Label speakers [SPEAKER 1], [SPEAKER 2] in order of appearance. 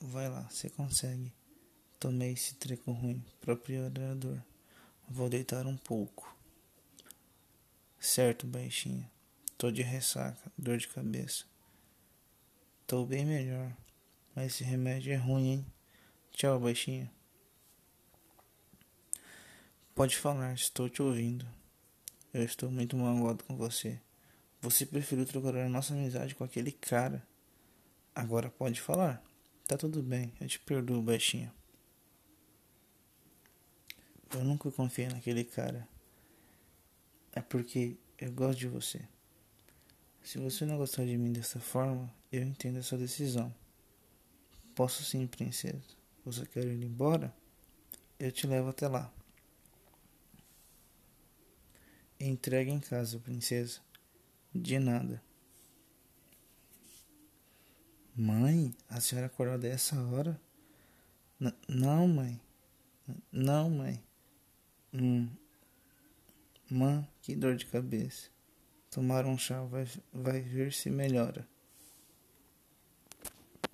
[SPEAKER 1] Vai lá, você consegue. Tomei esse treco ruim dor. Vou deitar um pouco. Certo, baixinha. Tô de ressaca, dor de cabeça. Tô bem melhor. Mas esse remédio é ruim, hein? Tchau, baixinha. Pode falar, estou te ouvindo. Eu estou muito magoado com você. Você preferiu trocar a nossa amizade com aquele cara. Agora pode falar. Tá tudo bem, eu te perdoo, baixinha. Eu nunca confiei naquele cara. É porque eu gosto de você. Se você não gostar de mim dessa forma, eu entendo a sua decisão. Posso sim, princesa. Você quer ir embora? Eu te levo até lá. Entregue em casa, princesa. De nada. Mãe, a senhora acordou dessa hora? N não, mãe. Não, mãe. Hum. Mãe, que dor de cabeça. Tomar um chá vai, vai ver se melhora.